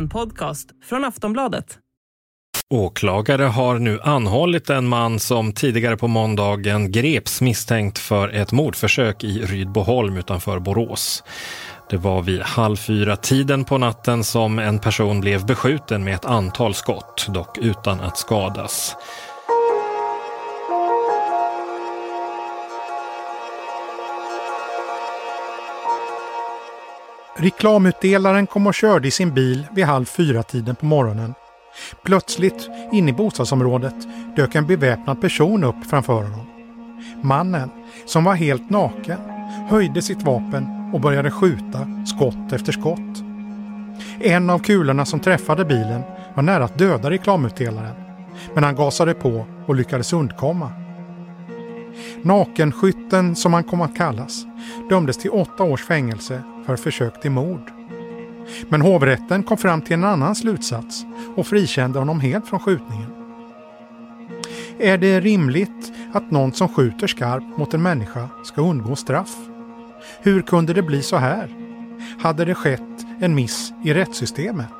en podcast från Aftonbladet. Åklagare har nu anhållit en man som tidigare på måndagen greps misstänkt för ett mordförsök i Rydboholm utanför Borås. Det var vid halv fyra tiden på natten som en person blev beskjuten med ett antal skott, dock utan att skadas. Reklamutdelaren kom och körde i sin bil vid halv fyra-tiden på morgonen. Plötsligt, inne i bostadsområdet, dök en beväpnad person upp framför honom. Mannen, som var helt naken, höjde sitt vapen och började skjuta skott efter skott. En av kulorna som träffade bilen var nära att döda reklamutdelaren, men han gasade på och lyckades undkomma. Nakenskytten, som han kom att kallas, dömdes till åtta års fängelse för försök till mord. Men hovrätten kom fram till en annan slutsats och frikände honom helt från skjutningen. Är det rimligt att någon som skjuter skarpt mot en människa ska undgå straff? Hur kunde det bli så här? Hade det skett en miss i rättssystemet?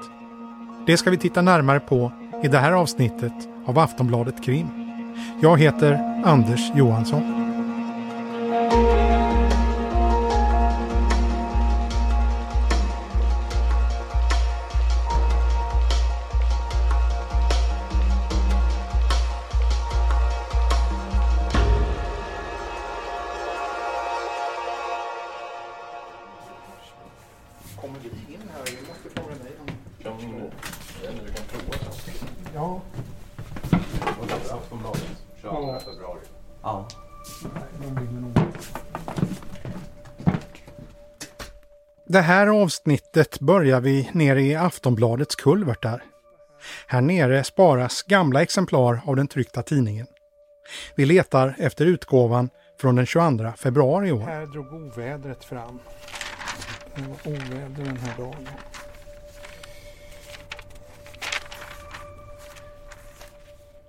Det ska vi titta närmare på i det här avsnittet av Aftonbladet Krim. Jag heter Anders Johansson. Avsnittet börjar vi nere i Aftonbladets kulvertar. Här nere sparas gamla exemplar av den tryckta tidningen. Vi letar efter utgåvan från den 22 februari i år. Här drog ovädret fram. Det var oväder den här dagen.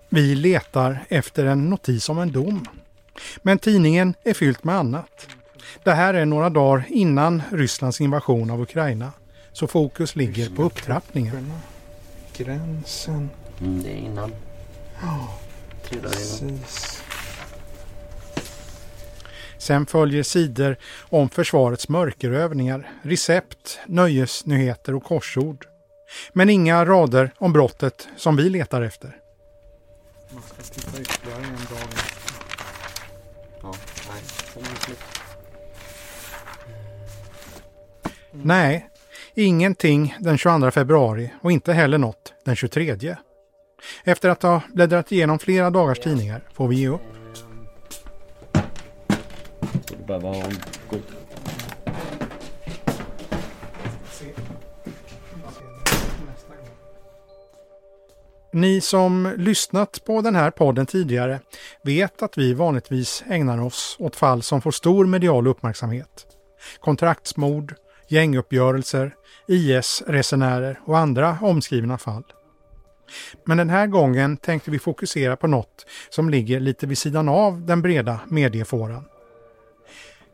Vi letar efter en notis om en dom. Men tidningen är fyllt med annat. Det här är några dagar innan Rysslands invasion av Ukraina. Så fokus ligger på upptrappningen. Gränsen. Mm, det är innan. Ja, Tre dagar innan. precis. Sen följer sidor om försvarets mörkerövningar, recept, nöjesnyheter och korsord. Men inga rader om brottet som vi letar efter. Man ska titta ytterligare en dag. Nej, ingenting den 22 februari och inte heller något den 23. Efter att ha bläddrat igenom flera dagars tidningar får vi ge upp. Ni som lyssnat på den här podden tidigare vet att vi vanligtvis ägnar oss åt fall som får stor medial uppmärksamhet. Kontraktsmord, gänguppgörelser, IS-resenärer och andra omskrivna fall. Men den här gången tänkte vi fokusera på något som ligger lite vid sidan av den breda mediefåran.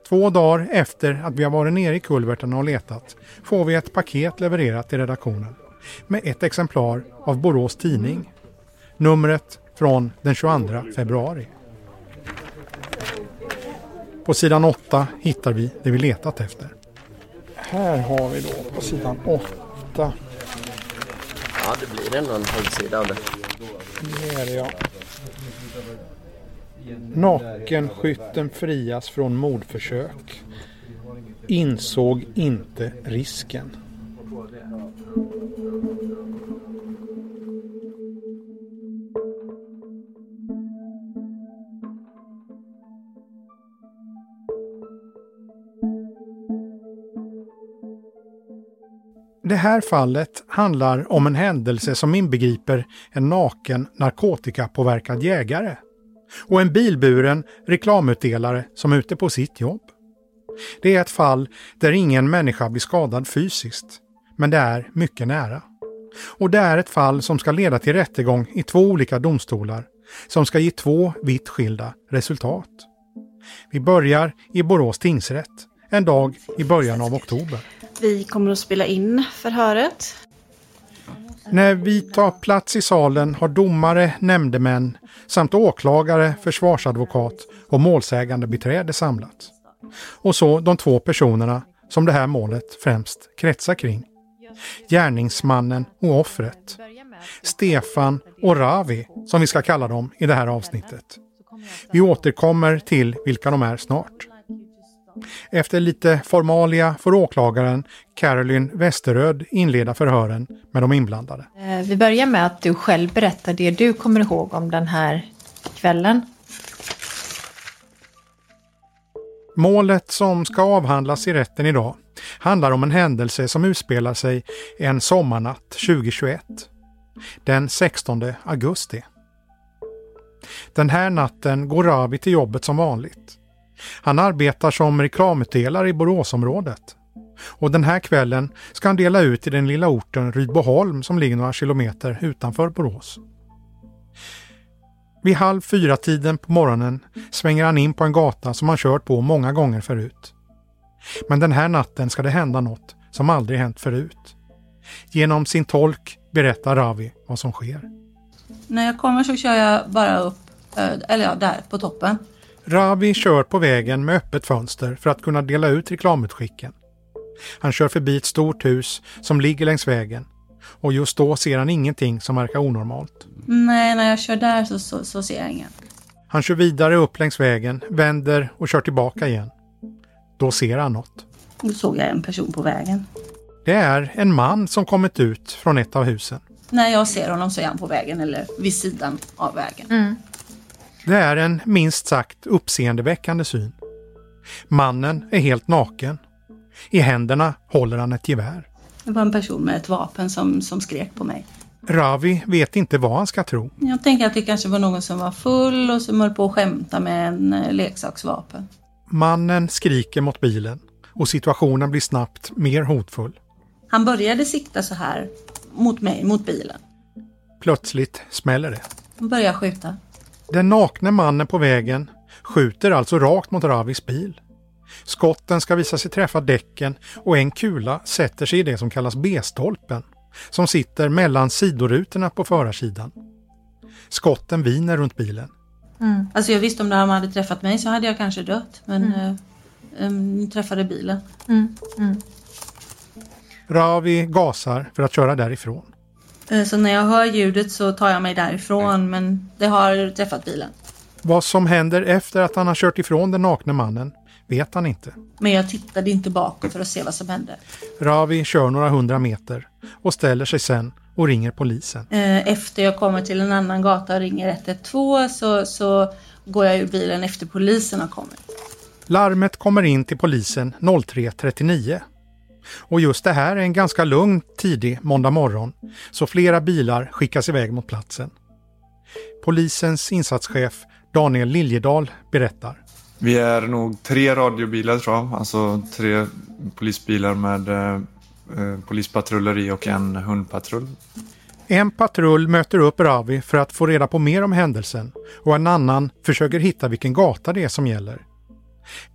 Två dagar efter att vi har varit nere i kulvertarna och letat får vi ett paket levererat till redaktionen med ett exemplar av Borås Tidning. Numret från den 22 februari. På sidan 8 hittar vi det vi letat efter. Här har vi då på sidan 8. Ja, det blir ändå en halv sida av det. Det är det ja. Nakenskytten frias från mordförsök. Insåg inte risken. Det här fallet handlar om en händelse som inbegriper en naken narkotikapåverkad jägare och en bilburen reklamutdelare som är ute på sitt jobb. Det är ett fall där ingen människa blir skadad fysiskt, men det är mycket nära. Och det är ett fall som ska leda till rättegång i två olika domstolar som ska ge två vitt skilda resultat. Vi börjar i Borås tingsrätt, en dag i början av oktober. Vi kommer att spela in förhöret. När vi tar plats i salen har domare, nämndemän samt åklagare, försvarsadvokat och målsägande beträde samlats. Och så de två personerna som det här målet främst kretsar kring. Gärningsmannen och offret. Stefan och Ravi, som vi ska kalla dem i det här avsnittet. Vi återkommer till vilka de är snart. Efter lite formalia får åklagaren Caroline Westeröd inleda förhören med de inblandade. Eh, vi börjar med att du själv berättar det du kommer ihåg om den här kvällen. Målet som ska avhandlas i rätten idag handlar om en händelse som utspelar sig en sommarnatt 2021. Den 16 augusti. Den här natten går Ravi till jobbet som vanligt. Han arbetar som reklamutdelare i Boråsområdet. Och den här kvällen ska han dela ut i den lilla orten Rydboholm som ligger några kilometer utanför Borås. Vid halv fyra tiden på morgonen svänger han in på en gata som han kört på många gånger förut. Men den här natten ska det hända något som aldrig hänt förut. Genom sin tolk berättar Ravi vad som sker. När jag kommer så kör jag bara upp, eh, eller ja, där på toppen. Ravi kör på vägen med öppet fönster för att kunna dela ut reklamutskicken. Han kör förbi ett stort hus som ligger längs vägen och just då ser han ingenting som verkar onormalt. Nej, när jag kör där så, så, så ser jag inget. Han kör vidare upp längs vägen, vänder och kör tillbaka igen. Då ser han något. Då såg jag en person på vägen. Det är en man som kommit ut från ett av husen. När jag ser honom så är han på vägen eller vid sidan av vägen. Mm. Det är en minst sagt uppseendeväckande syn. Mannen är helt naken. I händerna håller han ett gevär. Det var en person med ett vapen som, som skrek på mig. Ravi vet inte vad han ska tro. Jag tänker att det kanske var någon som var full och som höll på att skämta med en eh, leksaksvapen. Mannen skriker mot bilen och situationen blir snabbt mer hotfull. Han började sikta så här mot mig, mot bilen. Plötsligt smäller det. Han började skjuta. Den nakne mannen på vägen skjuter alltså rakt mot Ravis bil. Skotten ska visa sig träffa däcken och en kula sätter sig i det som kallas B-stolpen, som sitter mellan sidorutorna på förarsidan. Skotten viner runt bilen. Mm. Alltså jag visste om de hade träffat mig så hade jag kanske dött. Men mm. um, träffade bilen. Mm. Mm. Ravi gasar för att köra därifrån. Eh, så när jag hör ljudet så tar jag mig därifrån men det har träffat bilen. Vad som händer efter att han har kört ifrån den nakne mannen vet han inte. Men jag tittade inte bakåt för att se vad som hände. Ravi kör några hundra meter och ställer sig sen och ringer polisen. Eh, efter jag kommer till en annan gata och ringer 112 så, så går jag ur bilen efter polisen har kommit. Larmet kommer in till polisen 03.39. Och just det här är en ganska lugn tidig måndag morgon så flera bilar skickas iväg mot platsen. Polisens insatschef Daniel Liljedahl berättar. Vi är nog tre radiobilar tror jag, alltså tre polisbilar med eh, polispatruller i och en hundpatrull. En patrull möter upp Ravi för att få reda på mer om händelsen och en annan försöker hitta vilken gata det är som gäller.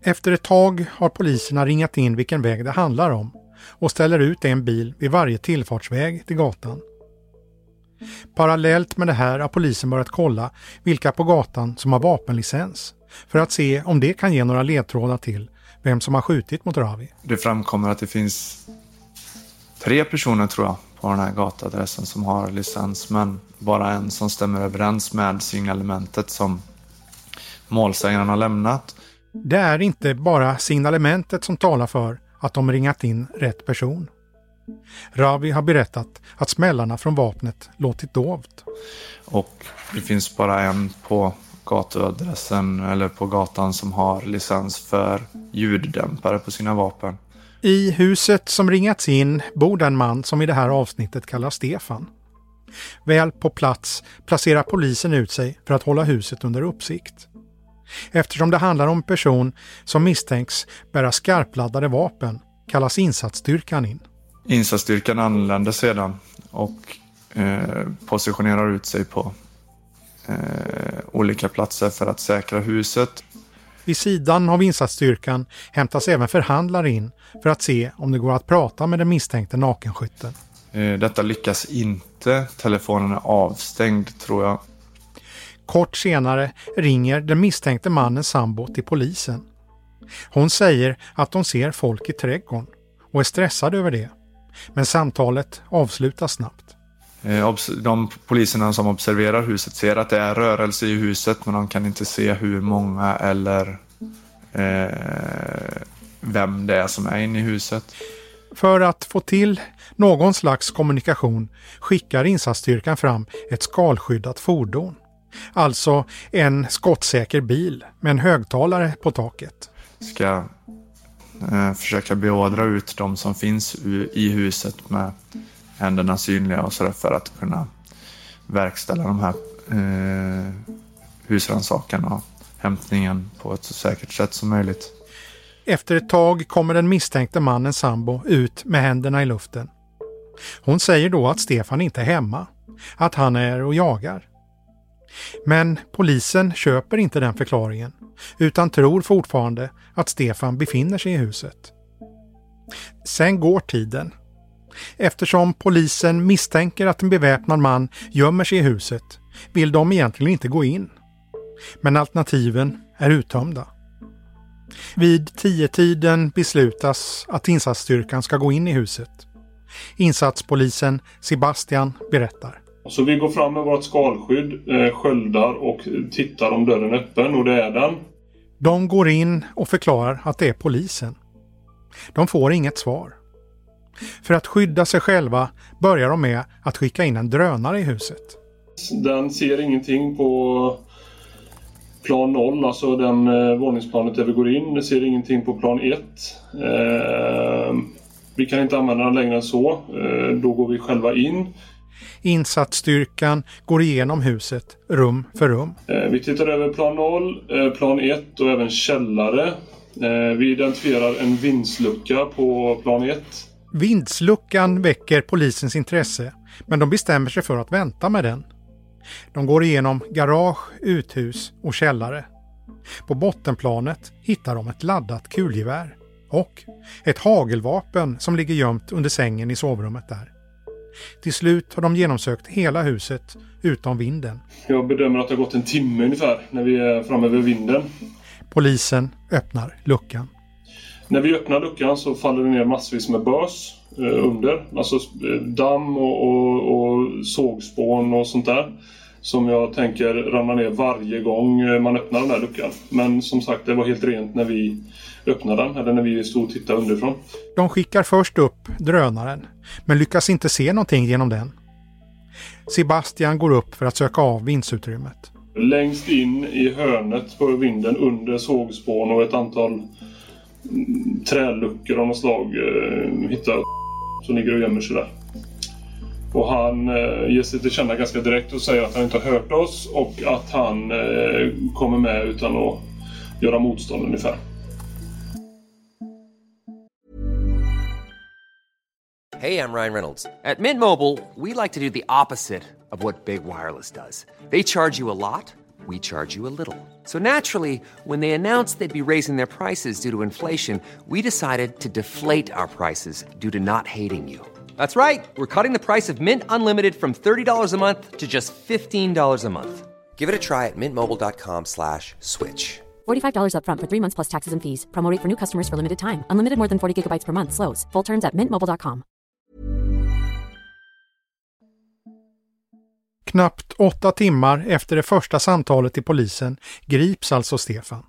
Efter ett tag har poliserna ringat in vilken väg det handlar om och ställer ut en bil vid varje tillfartsväg till gatan. Parallellt med det här har polisen börjat kolla vilka på gatan som har vapenlicens för att se om det kan ge några ledtrådar till vem som har skjutit mot Ravi. Det framkommer att det finns tre personer tror jag på den här gatadressen som har licens men bara en som stämmer överens med signalementet som målsägaren har lämnat. Det är inte bara signalementet som talar för att de ringat in rätt person. Ravi har berättat att smällarna från vapnet låtit dovt. Och det finns bara en på gatuadressen eller på gatan som har licens för ljuddämpare på sina vapen. I huset som ringats in bor den man som i det här avsnittet kallas Stefan. Väl på plats placerar polisen ut sig för att hålla huset under uppsikt. Eftersom det handlar om en person som misstänks bära skarpladdade vapen kallas insatsstyrkan in. Insatsstyrkan anländer sedan och eh, positionerar ut sig på eh, olika platser för att säkra huset. Vid sidan av insatsstyrkan hämtas även förhandlare in för att se om det går att prata med den misstänkte nakenskytten. Eh, Detta lyckas inte. Telefonen är avstängd tror jag. Kort senare ringer den misstänkte mannens sambo till polisen. Hon säger att de ser folk i trädgården och är stressad över det. Men samtalet avslutas snabbt. Eh, De poliserna som observerar huset ser att det är rörelse i huset men de kan inte se hur många eller eh, vem det är som är inne i huset. För att få till någon slags kommunikation skickar insatsstyrkan fram ett skalskyddat fordon. Alltså en skottsäker bil med en högtalare på taket. Ska eh, försöka beordra ut de som finns i huset med händerna synliga och sådär för att kunna verkställa de här eh, husrannsakan och hämtningen på ett så säkert sätt som möjligt. Efter ett tag kommer den misstänkte mannens sambo ut med händerna i luften. Hon säger då att Stefan inte är hemma, att han är och jagar. Men polisen köper inte den förklaringen utan tror fortfarande att Stefan befinner sig i huset. Sen går tiden. Eftersom polisen misstänker att en beväpnad man gömmer sig i huset vill de egentligen inte gå in. Men alternativen är uttömda. Vid tiotiden beslutas att insatsstyrkan ska gå in i huset. Insatspolisen Sebastian berättar. Så vi går fram med vårt skalskydd, eh, sköldar och tittar om dörren är öppen och det är den. De går in och förklarar att det är polisen. De får inget svar. För att skydda sig själva börjar de med att skicka in en drönare i huset. Den ser ingenting på plan 0, alltså den eh, våningsplanet där vi går in. Den ser ingenting på plan 1. Eh, vi kan inte använda den längre än så. Eh, då går vi själva in. Insatsstyrkan går igenom huset rum för rum. Eh, vi tittar över plan 0, eh, plan 1 och även källare. Eh, vi identifierar en vindslucka på plan 1. Vindsluckan väcker polisens intresse men de bestämmer sig för att vänta med den. De går igenom garage, uthus och källare. På bottenplanet hittar de ett laddat kulgevär och ett hagelvapen som ligger gömt under sängen i sovrummet där. Till slut har de genomsökt hela huset utom vinden. Jag bedömer att det har gått en timme ungefär när vi är framme vid vinden. Polisen öppnar luckan. När vi öppnar luckan så faller det ner massvis med bös eh, under. Alltså eh, damm och, och, och sågspån och sånt där. Som jag tänker ramlar ner varje gång eh, man öppnar den här luckan. Men som sagt, det var helt rent när vi öppnade den. Eller när vi stod och tittade underifrån. De skickar först upp drönaren men lyckas inte se någonting genom den. Sebastian går upp för att söka av vindsutrymmet. Längst in i hörnet på vinden under sågspån och ett antal mm, träluckor av något slag eh, hittar som ligger och gömmer sig där. Och han eh, ger sig till känna ganska direkt och säger att han inte har hört oss och att han eh, kommer med utan att göra motstånd ungefär. Hey, I'm Ryan Reynolds. At Mint Mobile, we like to do the opposite of what Big Wireless does. They charge you a lot, we charge you a little. So naturally, when they announced they'd be raising their prices due to inflation, we decided to deflate our prices due to not hating you. That's right. We're cutting the price of Mint Unlimited from $30 a month to just $15 a month. Give it a try at mintmobile.com slash switch. $45 upfront for three months plus taxes and fees. Promo rate for new customers for limited time. Unlimited more than 40 gigabytes per month. Slows. Full terms at mintmobile.com. Knappt åtta timmar efter det första samtalet till polisen grips alltså Stefan.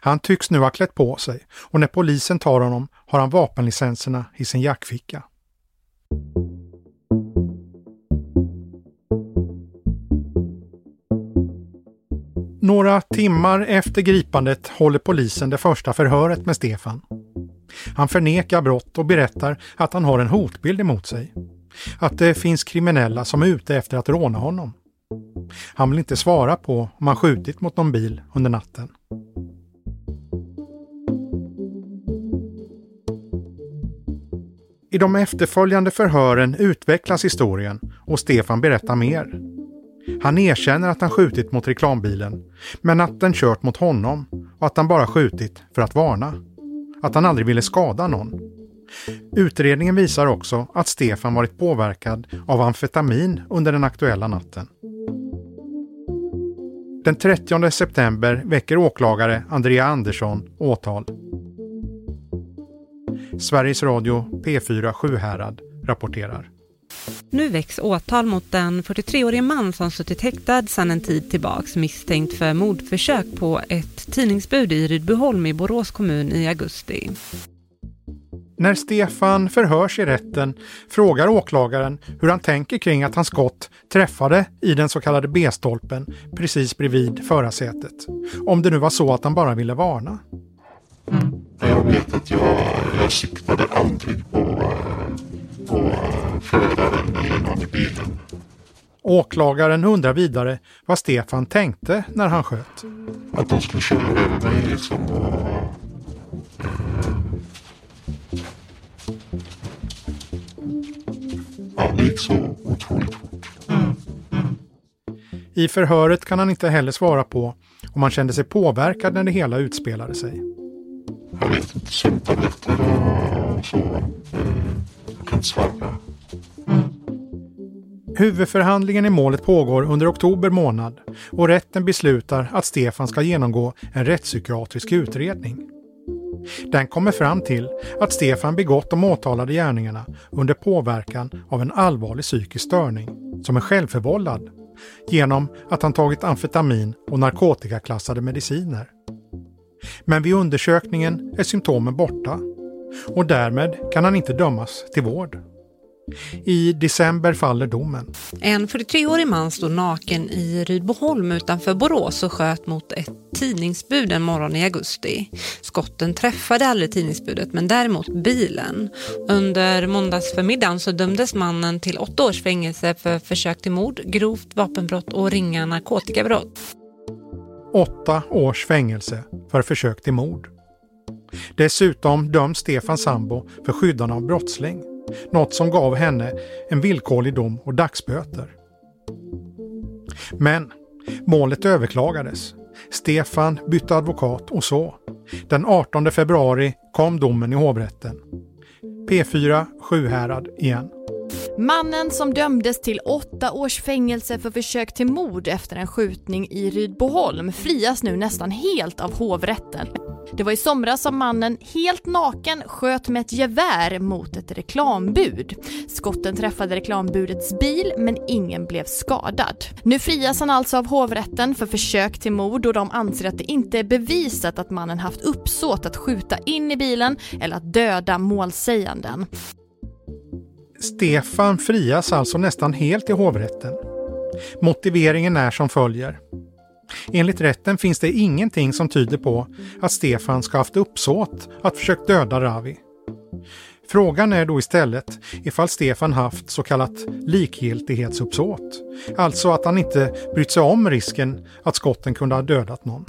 Han tycks nu ha klätt på sig och när polisen tar honom har han vapenlicenserna i sin jackficka. Några timmar efter gripandet håller polisen det första förhöret med Stefan. Han förnekar brott och berättar att han har en hotbild emot sig. Att det finns kriminella som är ute efter att råna honom. Han vill inte svara på om han skjutit mot någon bil under natten. I de efterföljande förhören utvecklas historien och Stefan berättar mer. Han erkänner att han skjutit mot reklambilen, men att den kört mot honom och att han bara skjutit för att varna. Att han aldrig ville skada någon. Utredningen visar också att Stefan varit påverkad av amfetamin under den aktuella natten. Den 30 september väcker åklagare Andrea Andersson åtal. Sveriges Radio P4 Sjuhärad rapporterar. Nu väcks åtal mot en 43-årig man som suttit häktad sedan en tid tillbaks misstänkt för mordförsök på ett tidningsbud i Rydboholm i Borås kommun i augusti. När Stefan förhörs i rätten frågar åklagaren hur han tänker kring att hans skott träffade i den så kallade B-stolpen precis bredvid förarsätet. Om det nu var så att han bara ville varna. Jag vet att jag, jag siktade aldrig på, på föraren eller någon i bilen. Åklagaren undrar vidare vad Stefan tänkte när han sköt. Att de skulle köra över mig liksom. Och, ja, det gick så otroligt fort. I förhöret kan han inte heller svara på om han kände sig påverkad när det hela utspelade sig. Jag vet inte, sömntabletter och så. Jag kan inte svara. Huvudförhandlingen i målet pågår under oktober månad och rätten beslutar att Stefan ska genomgå en rättspsykiatrisk utredning. Den kommer fram till att Stefan begått de åtalade gärningarna under påverkan av en allvarlig psykisk störning som är självförvållad genom att han tagit amfetamin och narkotikaklassade mediciner. Men vid undersökningen är symptomen borta och därmed kan han inte dömas till vård. I december faller domen. En 43-årig man stod naken i Rydboholm utanför Borås och sköt mot ett tidningsbud en morgon i augusti. Skotten träffade aldrig tidningsbudet men däremot bilen. Under måndagsförmiddagen så dömdes mannen till åtta års fängelse för försök till mord, grovt vapenbrott och ringa narkotikabrott. Åtta års fängelse för försök till mord. Dessutom döms Stefan Sambo för skyddande av brottsling. Något som gav henne en villkorlig dom och dagsböter. Men målet överklagades. Stefan bytte advokat och så. Den 18 februari kom domen i hovrätten. P4 Sjuhärad igen. Mannen som dömdes till åtta års fängelse för försök till mord efter en skjutning i Rydboholm frias nu nästan helt av hovrätten. Det var i somras som mannen helt naken sköt med ett gevär mot ett reklambud. Skotten träffade reklambudets bil men ingen blev skadad. Nu frias han alltså av hovrätten för försök till mord och de anser att det inte är bevisat att mannen haft uppsåt att skjuta in i bilen eller att döda målsäganden. Stefan frias alltså nästan helt i hovrätten. Motiveringen är som följer. Enligt rätten finns det ingenting som tyder på att Stefan ska haft uppsåt att försöka döda Ravi. Frågan är då istället ifall Stefan haft så kallat likgiltighetsuppsåt. Alltså att han inte brytt sig om risken att skotten kunde ha dödat någon.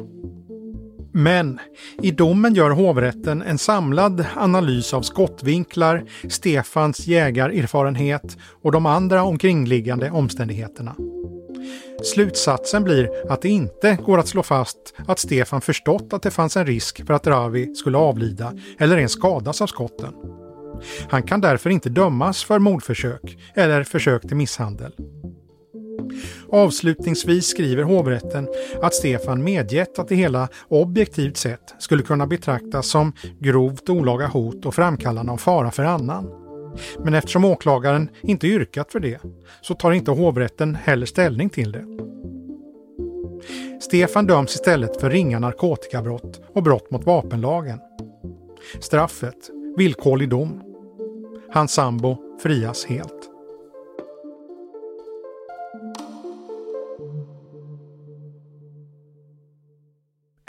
Men i domen gör hovrätten en samlad analys av skottvinklar, Stefans jägarerfarenhet och de andra omkringliggande omständigheterna. Slutsatsen blir att det inte går att slå fast att Stefan förstått att det fanns en risk för att Ravi skulle avlida eller ens skadas av skotten. Han kan därför inte dömas för mordförsök eller försök till misshandel. Avslutningsvis skriver hovrätten att Stefan medgett att det hela objektivt sett skulle kunna betraktas som grovt olaga hot och framkallande av fara för annan. Men eftersom åklagaren inte yrkat för det så tar inte hovrätten heller ställning till det. Stefan döms istället för ringa narkotikabrott och brott mot vapenlagen. Straffet, villkorlig dom. Hans sambo frias helt.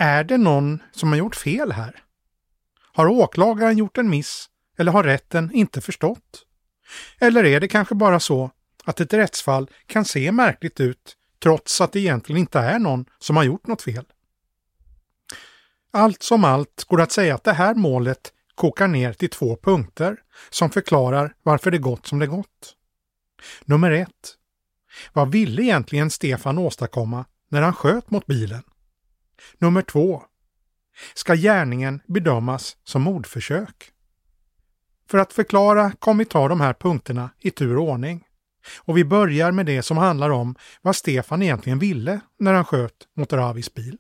Är det någon som har gjort fel här? Har åklagaren gjort en miss eller har rätten inte förstått? Eller är det kanske bara så att ett rättsfall kan se märkligt ut trots att det egentligen inte är någon som har gjort något fel? Allt som allt går att säga att det här målet kokar ner till två punkter som förklarar varför det gått som det gått. Nummer ett. Vad ville egentligen Stefan åstadkomma när han sköt mot bilen? Nummer två. Ska gärningen bedömas som mordförsök? För att förklara kommer vi ta de här punkterna i tur och ordning. Och vi börjar med det som handlar om vad Stefan egentligen ville när han sköt mot Ravis bil.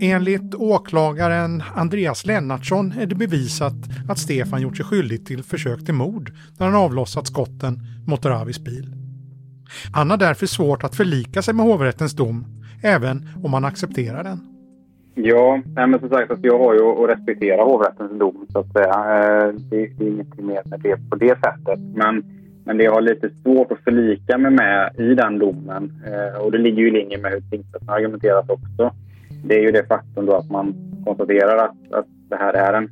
Enligt åklagaren Andreas Lennartsson är det bevisat att Stefan gjort sig skyldig till försök till mord när han avlossat skotten mot Ravis bil. Han har därför svårt att förlika sig med hovrättens dom, även om han accepterar den. Ja, nej, men som sagt alltså, jag har ju att respektera hovrättens dom så att säga. Eh, det, det är ingenting mer med det på det sättet. Men, men det jag har lite svårt att förlika mig med i den domen eh, och det ligger ju i linje med hur tingsrätten argumenterat också. Det är ju det faktum då att man konstaterar att, att det här är en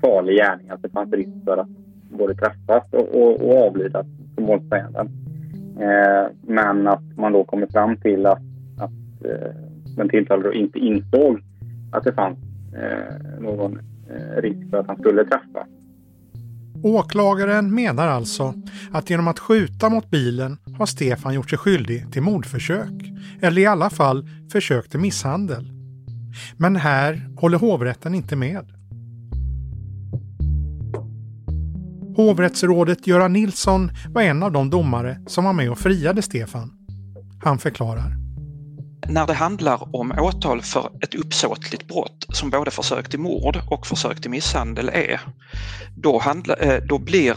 farlig gärning, att det fanns risk för att både träffas och, och, och avlidas som målsäganden. Eh, men att man då kommer fram till att, att eh, den tilltalade inte insåg att det fanns eh, någon eh, risk för att han skulle träffas. Åklagaren menar alltså att genom att skjuta mot bilen har Stefan gjort sig skyldig till mordförsök, eller i alla fall försök till misshandel. Men här håller hovrätten inte med. Hovrättsrådet Göran Nilsson var en av de domare som var med och friade Stefan. Han förklarar. När det handlar om åtal för ett uppsåtligt brott som både försök till mord och försök till misshandel är, då, handla, eh, då blir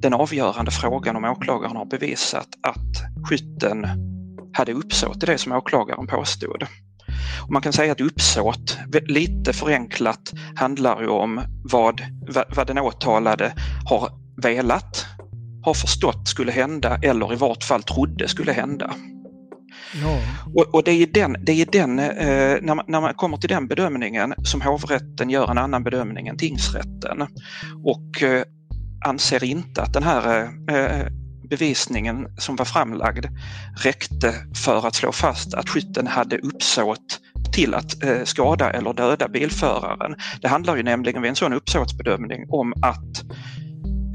den avgörande frågan om åklagaren har bevisat att skytten hade uppsåt i det som åklagaren påstod. Och man kan säga att uppsåt, lite förenklat, handlar ju om vad, vad den åtalade har velat, har förstått skulle hända eller i vart fall trodde skulle hända. Ja. Och, och, det är den, det är den eh, när, man, när man kommer till den bedömningen som hovrätten gör en annan bedömning än tingsrätten och eh, anser inte att den här eh, bevisningen som var framlagd räckte för att slå fast att skytten hade uppsåt till att eh, skada eller döda bilföraren. Det handlar ju nämligen vid en sån uppsåtsbedömning om att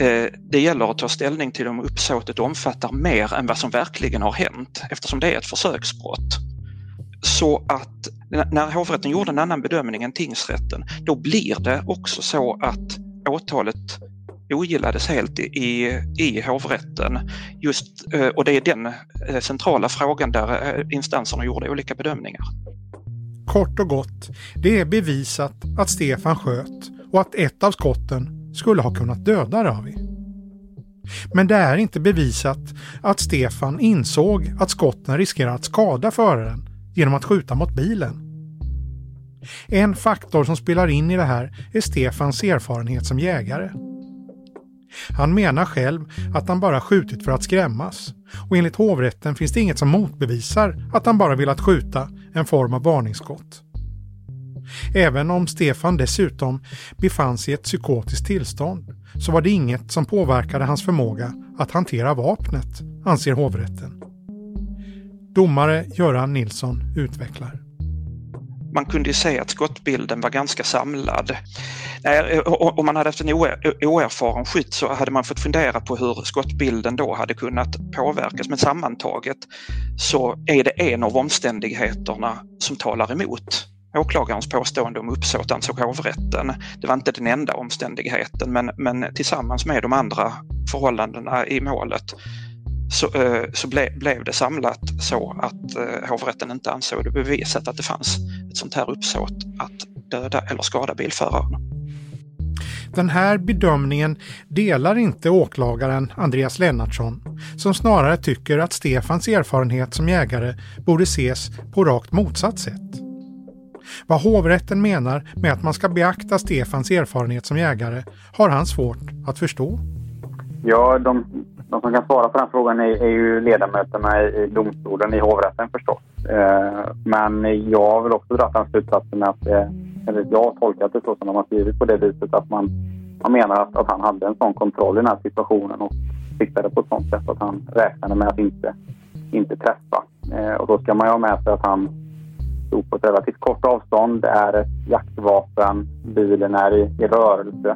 eh, det gäller att ta ställning till om uppsåtet omfattar mer än vad som verkligen har hänt eftersom det är ett försöksbrott. Så att när hovrätten gjorde en annan bedömning än tingsrätten, då blir det också så att åtalet ogillades helt i, i hovrätten. Just, eh, och det är den eh, centrala frågan där eh, instanserna gjorde olika bedömningar. Kort och gott, det är bevisat att Stefan sköt och att ett av skotten skulle ha kunnat döda Ravi. Men det är inte bevisat att Stefan insåg att skotten riskerar att skada föraren genom att skjuta mot bilen. En faktor som spelar in i det här är Stefans erfarenhet som jägare. Han menar själv att han bara skjutit för att skrämmas och enligt hovrätten finns det inget som motbevisar att han bara velat skjuta en form av varningsskott. Även om Stefan dessutom befann sig i ett psykotiskt tillstånd så var det inget som påverkade hans förmåga att hantera vapnet, anser hovrätten. Domare Göran Nilsson utvecklar. Man kunde ju se att skottbilden var ganska samlad. Om man hade haft en oerfaren skytt så hade man fått fundera på hur skottbilden då hade kunnat påverkas. Men sammantaget så är det en av omständigheterna som talar emot åklagarens påstående om uppsåt ansåg hovrätten. Det var inte den enda omständigheten men, men tillsammans med de andra förhållandena i målet så, eh, så ble, blev det samlat så att eh, hovrätten inte ansåg det bevisat att det fanns ett sånt här uppsåt att döda eller skada bilföraren. Den här bedömningen delar inte åklagaren Andreas Lennartsson som snarare tycker att Stefans erfarenhet som jägare borde ses på rakt motsatt sätt. Vad hovrätten menar med att man ska beakta Stefans erfarenhet som jägare har han svårt att förstå. Ja, de, de som kan svara på den frågan är, är ju ledamöterna i, i domstolen i hovrätten förstås. Eh, men jag har väl också dragit den slutsatsen att, eh, eller jag har tolkat det så som de har skrivit på det viset att man, man menar att, att han hade en sån kontroll i den här situationen och siktade på ett sånt sätt att han räknade med att inte, inte träffa. Eh, och då ska man ju ha med sig att han stod på ett relativt kort avstånd. Det är ett jaktvapen, bilen är i, i rörelse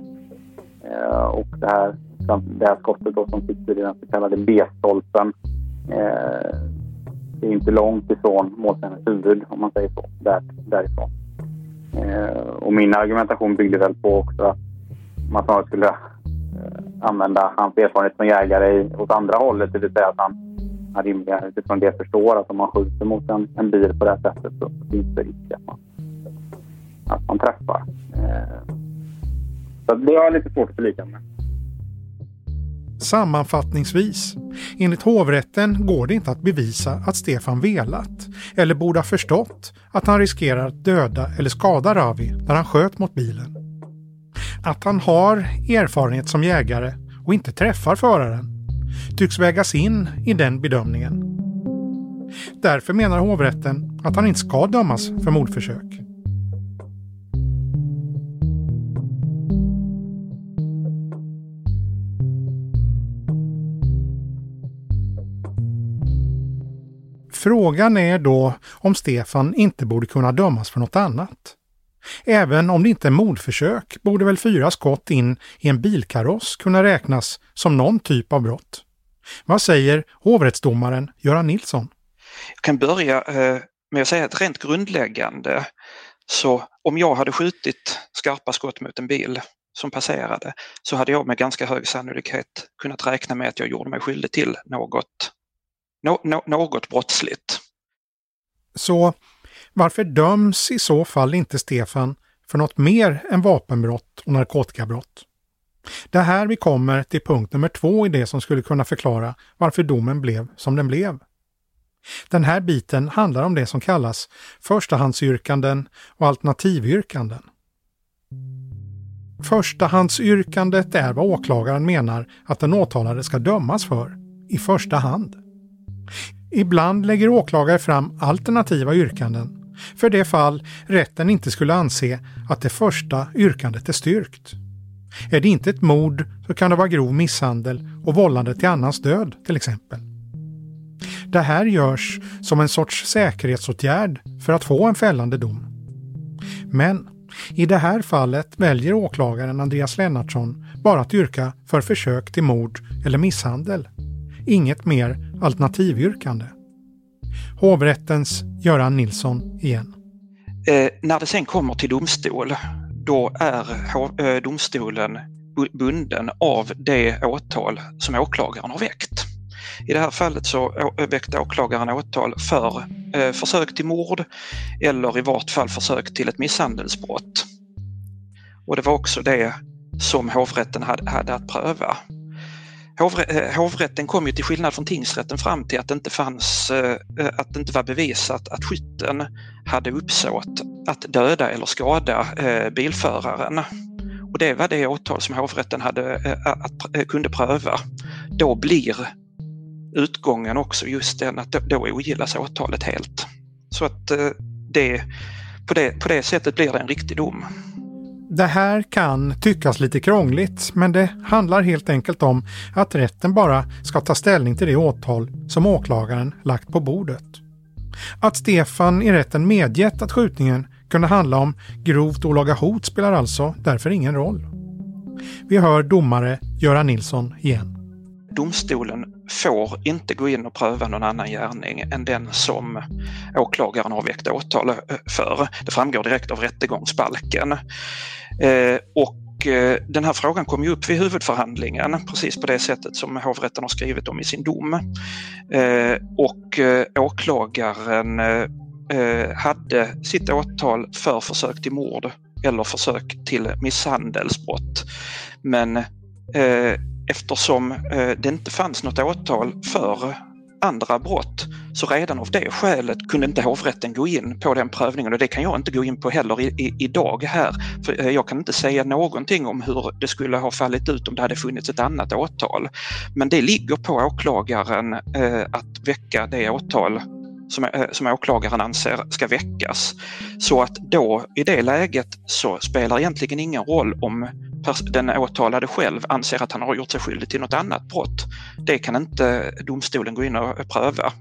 eh, och det här Liksom, det här skottet då som sitter i den så kallade B-stolpen. Eh, det är inte långt ifrån målsägandens huvud om man säger så, där, därifrån. Eh, och min argumentation byggde väl på också att man snarare skulle eh, använda hans erfarenhet som jägare i, åt andra hållet, det vill säga att han, rimligen utifrån det förstår att om man skjuter mot en, en bil på det här sättet så finns det risk att man, att man träffar. Eh, så det har jag lite svårt att förlika med. Sammanfattningsvis, enligt hovrätten går det inte att bevisa att Stefan velat eller borde ha förstått att han riskerar att döda eller skada Ravi när han sköt mot bilen. Att han har erfarenhet som jägare och inte träffar föraren tycks vägas in i den bedömningen. Därför menar hovrätten att han inte ska dömas för mordförsök. Frågan är då om Stefan inte borde kunna dömas för något annat. Även om det inte är mordförsök borde väl fyra skott in i en bilkaross kunna räknas som någon typ av brott. Vad säger hovrättsdomaren Göran Nilsson? Jag kan börja eh, med att säga att rent grundläggande så om jag hade skjutit skarpa skott mot en bil som passerade så hade jag med ganska hög sannolikhet kunnat räkna med att jag gjorde mig skyldig till något no, no, något brottsligt. Så varför döms i så fall inte Stefan för något mer än vapenbrott och narkotikabrott? Det är här vi kommer till punkt nummer två i det som skulle kunna förklara varför domen blev som den blev. Den här biten handlar om det som kallas förstahandsyrkanden och alternativyrkanden. Förstahandsyrkandet är vad åklagaren menar att den åtalade ska dömas för, i första hand. Ibland lägger åklagare fram alternativa yrkanden för det fall rätten inte skulle anse att det första yrkandet är styrkt. Är det inte ett mord så kan det vara grov misshandel och vållande till annans död till exempel. Det här görs som en sorts säkerhetsåtgärd för att få en fällande dom. Men i det här fallet väljer åklagaren Andreas Lennartsson bara att yrka för försök till mord eller misshandel. Inget mer alternativyrkande. Hovrättens Göran Nilsson igen. Eh, när det sen kommer till domstol, då är eh, domstolen bunden av det åtal som åklagaren har väckt. I det här fallet så eh, väckte åklagaren åtal för eh, försök till mord eller i vart fall försök till ett misshandelsbrott. Och det var också det som hovrätten hade, hade att pröva. Eh, hovrätten kom ju till skillnad från tingsrätten fram till att det inte fanns, eh, eh, att det inte var bevisat att skytten hade uppsåt att döda eller skada bilföraren. Och det var det åtal som hovrätten hade, att, kunde pröva. Då blir utgången också just den att då ogillas åtalet helt. Så att det, på, det, på det sättet blir det en riktig dom. Det här kan tyckas lite krångligt, men det handlar helt enkelt om att rätten bara ska ta ställning till det åtal som åklagaren lagt på bordet. Att Stefan i rätten medgett att skjutningen kunde handla om grovt olaga hot spelar alltså därför ingen roll. Vi hör domare Göran Nilsson igen. Domstolen får inte gå in och pröva någon annan gärning än den som åklagaren har väckt åtal för. Det framgår direkt av rättegångsbalken. Eh, och eh, den här frågan kom ju upp vid huvudförhandlingen precis på det sättet som hovrätten har skrivit om i sin dom. Eh, och åklagaren hade sitt åtal för försök till mord eller försök till misshandelsbrott. Men eftersom eh, det inte fanns något åtal för andra brott. Så redan av det skälet kunde inte hovrätten gå in på den prövningen och det kan jag inte gå in på heller i, i, idag här. För eh, jag kan inte säga någonting om hur det skulle ha fallit ut om det hade funnits ett annat åtal. Men det ligger på åklagaren eh, att väcka det åtal som, eh, som åklagaren anser ska väckas. Så att då i det läget så spelar egentligen ingen roll om den åtalade själv anser att han har gjort sig skyldig till något annat brott. Det kan inte domstolen gå in och pröva.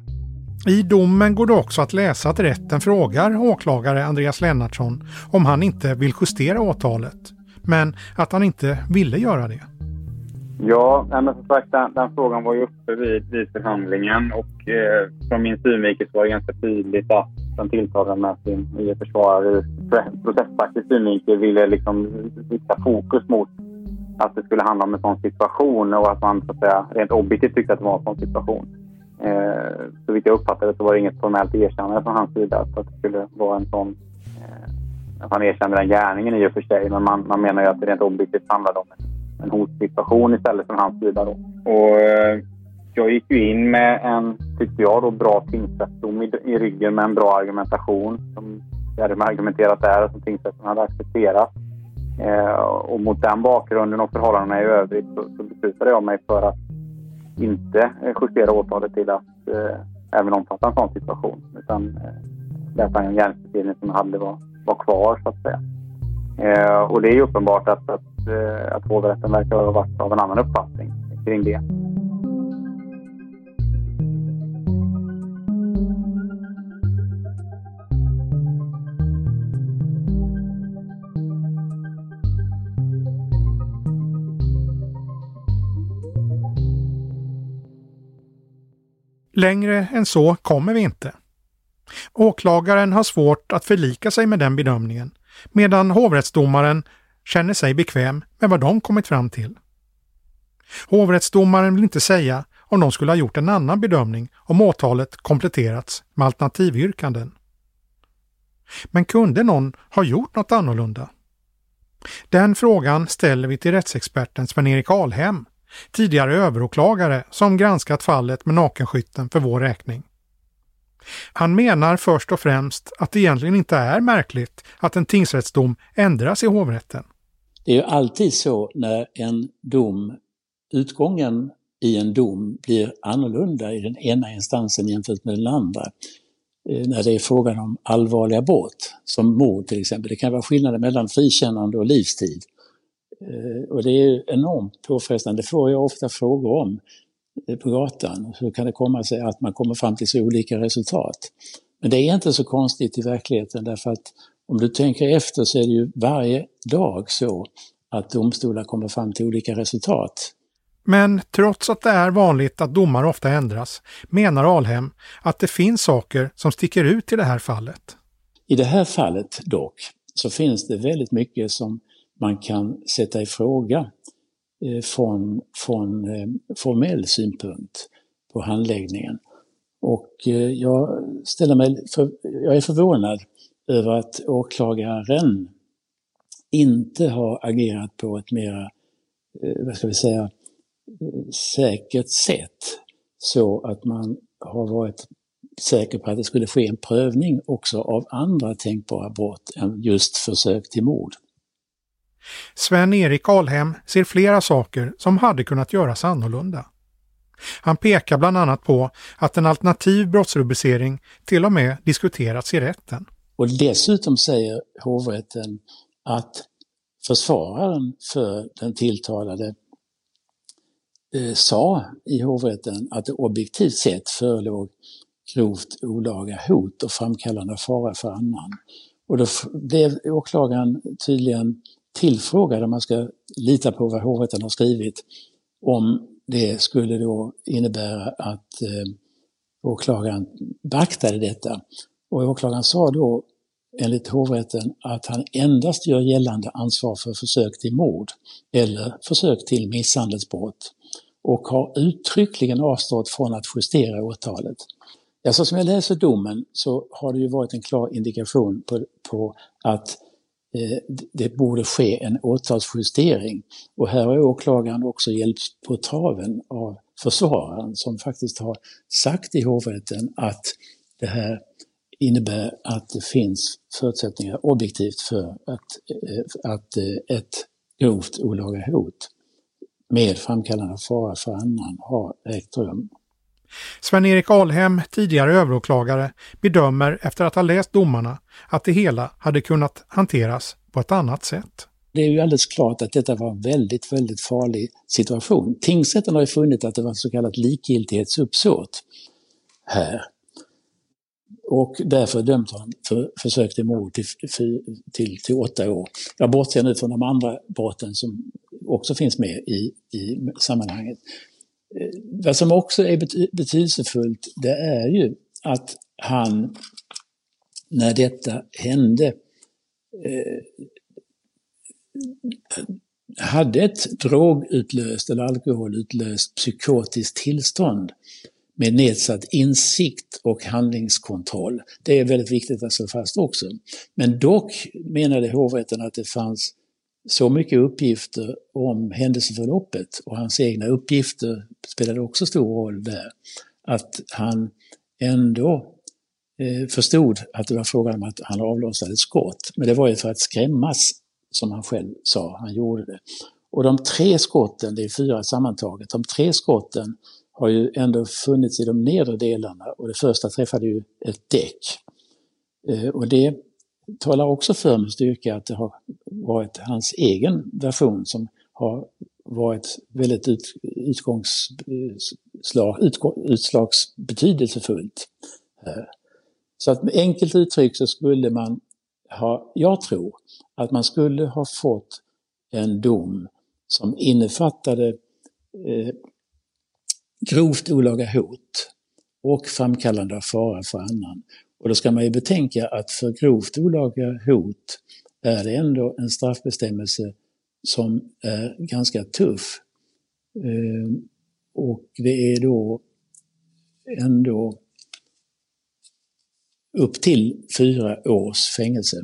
I domen går det också att läsa att rätten frågar åklagare Andreas Lennartsson om han inte vill justera åtalet, men att han inte ville göra det. Ja, men som sagt den, den frågan var ju uppe vid, vid förhandlingen och eh, från min synvinkel var det ganska tydligt att den tilltalade med sin nya försvarare ur processfaktisk synvinkel ville liksom rikta fokus mot att det skulle handla om en sån situation och att man så att säga rent objektivt tyckte att det var en sån situation. Eh, så vitt jag uppfattade så var det inget formellt erkännande från hans sida att det skulle vara en sån eh, att han erkände den gärningen i och för sig men man, man menar ju att det rent objektivt handlade om en en hotsituation istället från hans sida. Då. Och, eh, jag gick ju in med en, tyckte jag, då, bra tingsrättsdom i, i ryggen med en bra argumentation som jag hade argumenterat där och som tingsrätten hade accepterat. Eh, och mot den bakgrunden och förhållandena i övrigt så, så beslutade jag mig för att inte eh, justera åtalet till att eh, även omfatta en sån situation. Utan eh, lät en gärningsbeskrivning som jag hade var, var kvar, så att säga. Eh, och det är ju uppenbart att, att eh, att hovrätten verkar ha varit av en annan uppfattning kring det. Längre än så kommer vi inte. Åklagaren har svårt att förlika sig med den bedömningen, medan hovrättsdomaren känner sig bekväm med vad de kommit fram till. Hovrättsdomaren vill inte säga om de skulle ha gjort en annan bedömning om åtalet kompletterats med alternativyrkanden. Men kunde någon ha gjort något annorlunda? Den frågan ställer vi till rättsexperten Sven-Erik Alhem, tidigare överåklagare som granskat fallet med nakenskytten för vår räkning. Han menar först och främst att det egentligen inte är märkligt att en tingsrättsdom ändras i hovrätten. Det är ju alltid så när en dom, utgången i en dom blir annorlunda i den ena instansen jämfört med den andra. Eh, när det är frågan om allvarliga brott, som mord till exempel. Det kan vara skillnader mellan frikännande och livstid. Eh, och det är enormt påfrestande. Det får jag ofta frågor om eh, på gatan. Hur kan det komma sig att man kommer fram till så olika resultat? Men det är inte så konstigt i verkligheten därför att om du tänker efter så är det ju varje dag så att domstolar kommer fram till olika resultat. Men trots att det är vanligt att domar ofta ändras menar Alhem att det finns saker som sticker ut i det här fallet. I det här fallet dock så finns det väldigt mycket som man kan sätta i fråga eh, från, från eh, formell synpunkt på handläggningen. Och eh, jag ställer mig, för, jag är förvånad över att åklagaren inte har agerat på ett mera, eh, vad ska vi säga, eh, säkert sätt så att man har varit säker på att det skulle ske en prövning också av andra tänkbara brott än just försök till mord. Sven-Erik Alhem ser flera saker som hade kunnat göras annorlunda. Han pekar bland annat på att en alternativ brottsrubricering till och med diskuterats i rätten. Och dessutom säger hovrätten att försvararen för den tilltalade eh, sa i hovrätten att det objektivt sett förelåg grovt olaga hot och framkallande fara för annan. Och då blev åklagaren tydligen tillfrågad, om man ska lita på vad hovrätten har skrivit, om det skulle då innebära att eh, åklagaren beaktade detta. Och åklagaren sa då enligt hovrätten att han endast gör gällande ansvar för försök till mord eller försök till misshandelsbrott och har uttryckligen avstått från att justera åtalet. Ja, så som jag läser domen så har det ju varit en klar indikation på, på att eh, Eh, det borde ske en åtalsjustering. Och här har åklagaren också hjälpts på traven av försvararen som faktiskt har sagt i hovrätten att det här innebär att det finns förutsättningar objektivt för att, eh, att eh, ett grovt olaga hot med framkallande av fara för annan har ägt rum. Sven-Erik Alhem, tidigare överåklagare, bedömer efter att ha läst domarna att det hela hade kunnat hanteras på ett annat sätt. Det är ju alldeles klart att detta var en väldigt, väldigt farlig situation. Tingsrätten har ju funnit att det var så kallat likgiltighetsuppsåt här och därför dömt honom för försök till mord till, till, till, till åtta år. Jag bortser nu från de andra brotten som också finns med i, i sammanhanget. Eh, vad som också är betydelsefullt det är ju att han, när detta hände, eh, hade ett drogutlöst eller alkoholutlöst psykotiskt tillstånd med nedsatt insikt och handlingskontroll. Det är väldigt viktigt att slå fast också. Men dock menade hovrätten att det fanns så mycket uppgifter om händelseförloppet och hans egna uppgifter spelade också stor roll där. Att han ändå eh, förstod att det var frågan om att han avlossade ett skott. Men det var ju för att skrämmas, som han själv sa, han gjorde det. Och de tre skotten, det är fyra sammantaget, de tre skotten har ju ändå funnits i de nedre delarna och det första träffade ju ett däck. Eh, och det talar också för med styrka att det har varit hans egen version som har varit väldigt ut, utgångsslag, utslagsbetydelsefullt. Eh, så att med enkelt uttryck så skulle man ha, jag tror att man skulle ha fått en dom som innefattade eh, grovt olaga hot och framkallande av fara för annan. Och då ska man ju betänka att för grovt olaga hot är det ändå en straffbestämmelse som är ganska tuff. Ehm, och det är då ändå upp till fyra års fängelse.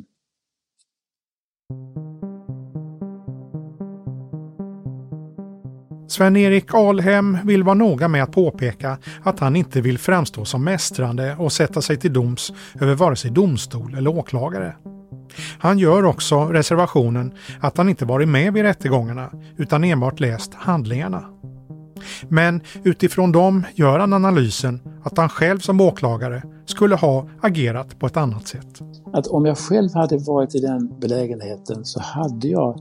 Sven-Erik Alhem vill vara noga med att påpeka att han inte vill framstå som mästrande och sätta sig till doms över vare sig domstol eller åklagare. Han gör också reservationen att han inte varit med vid rättegångarna utan enbart läst handlingarna. Men utifrån dem gör han analysen att han själv som åklagare skulle ha agerat på ett annat sätt. Att om jag själv hade varit i den belägenheten så hade jag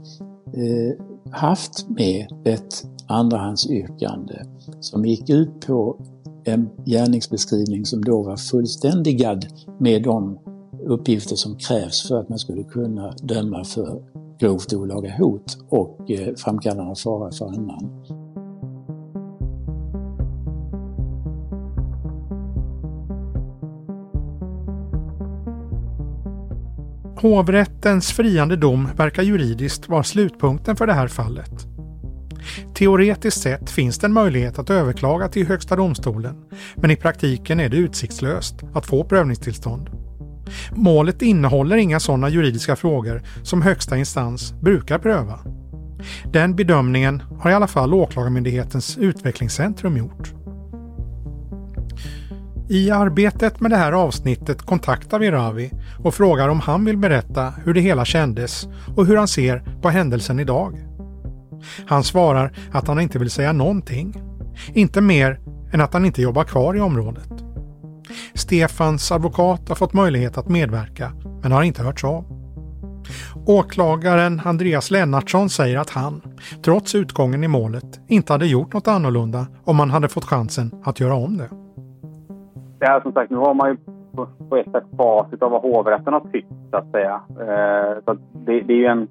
eh, haft med ett andrahandsyrkande som gick ut på en gärningsbeskrivning som då var fullständigad med de uppgifter som krävs för att man skulle kunna döma för grovt olaga hot och eh, framkallande av fara för annan. Hovrättens friande dom verkar juridiskt vara slutpunkten för det här fallet. Teoretiskt sett finns det en möjlighet att överklaga till Högsta domstolen, men i praktiken är det utsiktslöst att få prövningstillstånd. Målet innehåller inga sådana juridiska frågor som högsta instans brukar pröva. Den bedömningen har i alla fall Åklagarmyndighetens utvecklingscentrum gjort. I arbetet med det här avsnittet kontaktar vi Ravi och frågar om han vill berätta hur det hela kändes och hur han ser på händelsen idag. Han svarar att han inte vill säga någonting. Inte mer än att han inte jobbar kvar i området. Stefans advokat har fått möjlighet att medverka men har inte hörts av. Åklagaren Andreas Lennartsson säger att han, trots utgången i målet, inte hade gjort något annorlunda om han hade fått chansen att göra om det. Det här som sagt, nu har man ju på, ett sätt facit av vad hovrätten har tyckt så att säga. Eh, så det, det, är ju en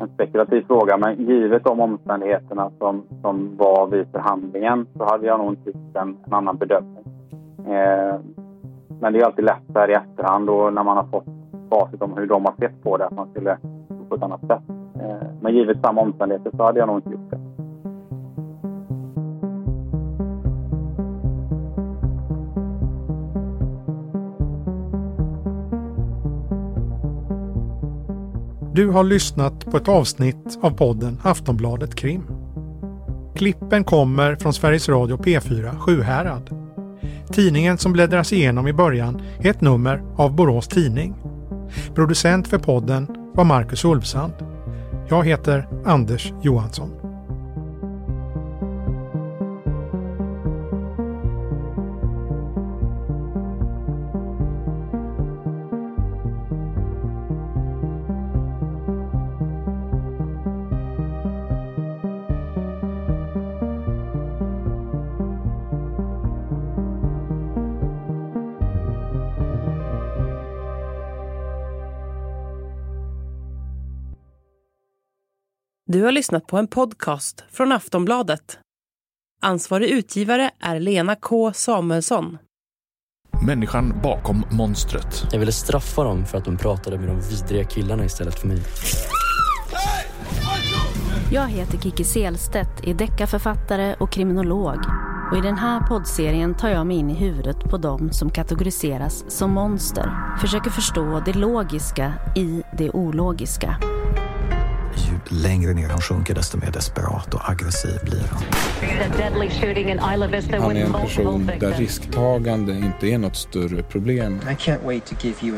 en spekulativ fråga, men givet de omständigheterna som, som var vid förhandlingen så hade jag nog inte en, en annan bedömning. Eh, men det är alltid lätt där i efterhand och när man har fått facit om hur de har sett på det, att man skulle på ett annat sätt. Eh, men givet samma omständigheter så hade jag nog inte gjort det. Du har lyssnat på ett avsnitt av podden Aftonbladet Krim. Klippen kommer från Sveriges Radio P4 Sjuhärad. Tidningen som bläddras igenom i början är ett nummer av Borås Tidning. Producent för podden var Marcus Ulfsand. Jag heter Anders Johansson. Du har lyssnat på en podcast från Aftonbladet. Ansvarig utgivare är Lena K Samuelsson. Människan bakom monstret. Jag ville straffa dem för att de pratade med de vidriga killarna istället för mig. Jag heter Kiki Selstedt, är deckarförfattare och kriminolog. Och I den här poddserien tar jag mig in i huvudet på dem som kategoriseras som monster. Försöker förstå det logiska i det ologiska. Ju längre ner han sjunker desto mer desperat och aggressiv blir han. Han är en person där risktagande inte är något större problem.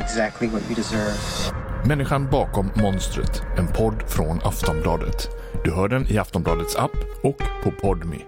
Exactly. Människan bakom monstret. En podd från Aftonbladet. Du hör den i Aftonbladets app och på Podmi.